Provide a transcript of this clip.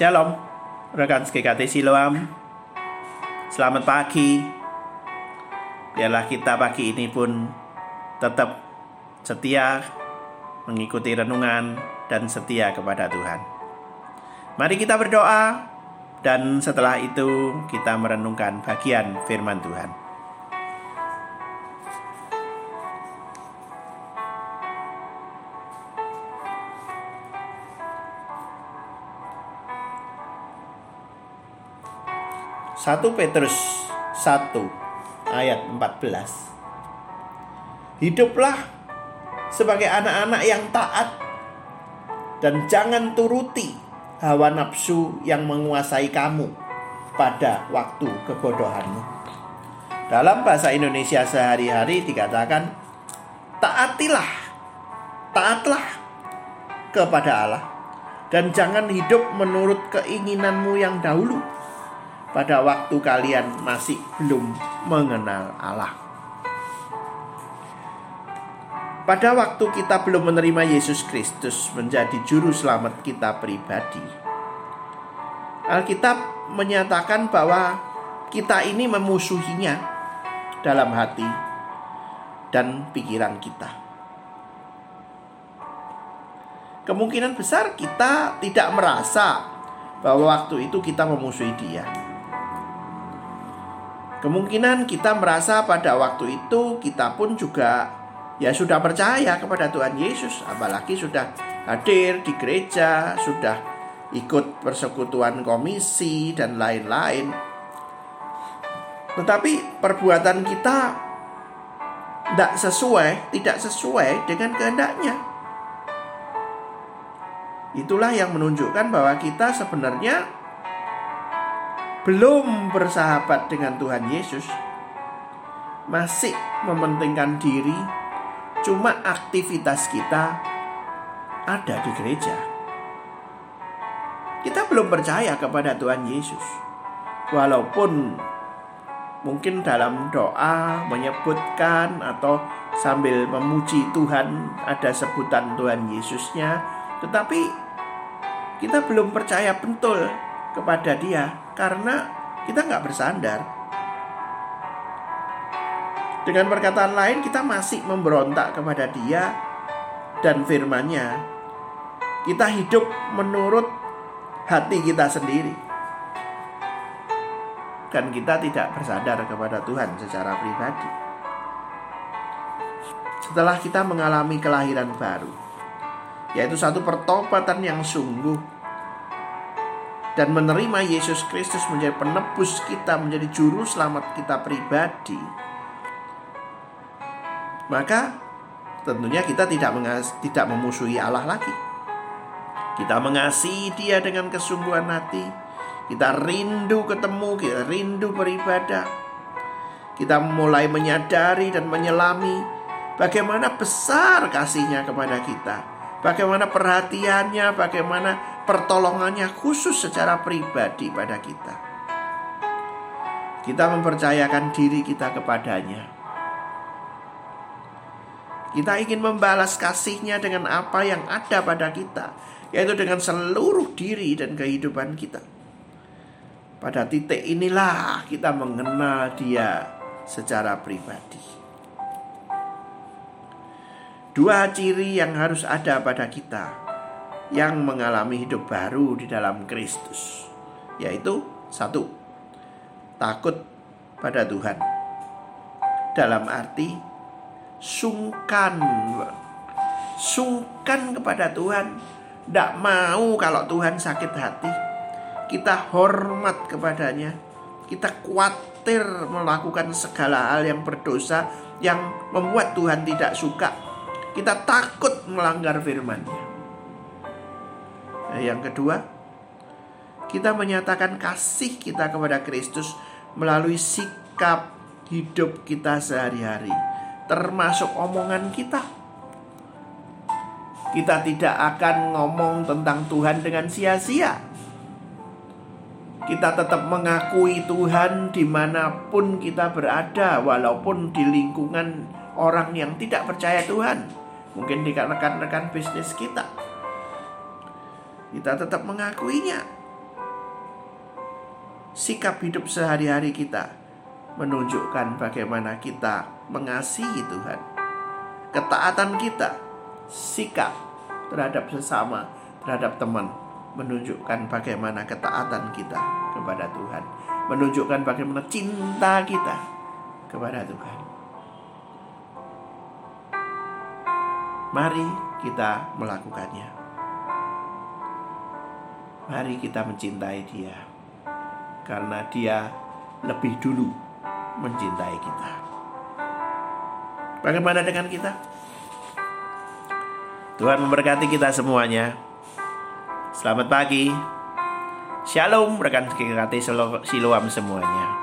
Shalom, rekan GKT Siloam. Selamat pagi. Biarlah kita pagi ini pun tetap setia mengikuti renungan dan setia kepada Tuhan. Mari kita berdoa dan setelah itu kita merenungkan bagian firman Tuhan. 1 Petrus 1 ayat 14 Hiduplah sebagai anak-anak yang taat dan jangan turuti hawa nafsu yang menguasai kamu pada waktu kebodohanmu. Dalam bahasa Indonesia sehari-hari dikatakan taatilah, taatlah kepada Allah dan jangan hidup menurut keinginanmu yang dahulu pada waktu kalian masih belum mengenal Allah. Pada waktu kita belum menerima Yesus Kristus menjadi juru selamat kita pribadi, Alkitab menyatakan bahwa kita ini memusuhinya dalam hati dan pikiran kita. Kemungkinan besar kita tidak merasa bahwa waktu itu kita memusuhi Dia. Kemungkinan kita merasa pada waktu itu kita pun juga ya sudah percaya kepada Tuhan Yesus, apalagi sudah hadir di gereja, sudah ikut persekutuan komisi dan lain-lain. Tetapi perbuatan kita tidak sesuai, tidak sesuai dengan kehendaknya. Itulah yang menunjukkan bahwa kita sebenarnya belum bersahabat dengan Tuhan Yesus, masih mementingkan diri, cuma aktivitas kita ada di gereja. Kita belum percaya kepada Tuhan Yesus, walaupun mungkin dalam doa menyebutkan atau sambil memuji Tuhan ada sebutan Tuhan Yesusnya, tetapi kita belum percaya betul kepada Dia karena kita nggak bersandar. Dengan perkataan lain, kita masih memberontak kepada Dia dan firman-Nya. Kita hidup menurut hati kita sendiri. Dan kita tidak bersandar kepada Tuhan secara pribadi. Setelah kita mengalami kelahiran baru, yaitu satu pertobatan yang sungguh dan menerima Yesus Kristus menjadi penebus kita, menjadi juru selamat kita pribadi, maka tentunya kita tidak tidak memusuhi Allah lagi. Kita mengasihi Dia dengan kesungguhan hati. Kita rindu ketemu, kita rindu beribadah. Kita mulai menyadari dan menyelami bagaimana besar kasihnya kepada kita. Bagaimana perhatiannya, bagaimana pertolongannya khusus secara pribadi pada kita. Kita mempercayakan diri kita kepadanya. Kita ingin membalas kasihnya dengan apa yang ada pada kita, yaitu dengan seluruh diri dan kehidupan kita. Pada titik inilah kita mengenal Dia secara pribadi. Dua ciri yang harus ada pada kita yang mengalami hidup baru di dalam Kristus, yaitu satu, takut pada Tuhan. Dalam arti sungkan, sungkan kepada Tuhan, tidak mau kalau Tuhan sakit hati. Kita hormat kepadanya, kita khawatir melakukan segala hal yang berdosa yang membuat Tuhan tidak suka. Kita takut melanggar firman-Nya. Yang kedua, kita menyatakan kasih kita kepada Kristus melalui sikap hidup kita sehari-hari, termasuk omongan kita. Kita tidak akan ngomong tentang Tuhan dengan sia-sia. Kita tetap mengakui Tuhan di mana pun kita berada, walaupun di lingkungan orang yang tidak percaya Tuhan, mungkin di rekan-rekan bisnis kita kita tetap mengakuinya. sikap hidup sehari-hari kita menunjukkan bagaimana kita mengasihi Tuhan. Ketaatan kita, sikap terhadap sesama, terhadap teman, menunjukkan bagaimana ketaatan kita kepada Tuhan, menunjukkan bagaimana cinta kita kepada Tuhan. Mari kita melakukannya. Mari kita mencintai Dia, karena Dia lebih dulu mencintai kita. Bagaimana dengan kita? Tuhan memberkati kita semuanya. Selamat pagi. Shalom rekan kekasih Siloam semuanya.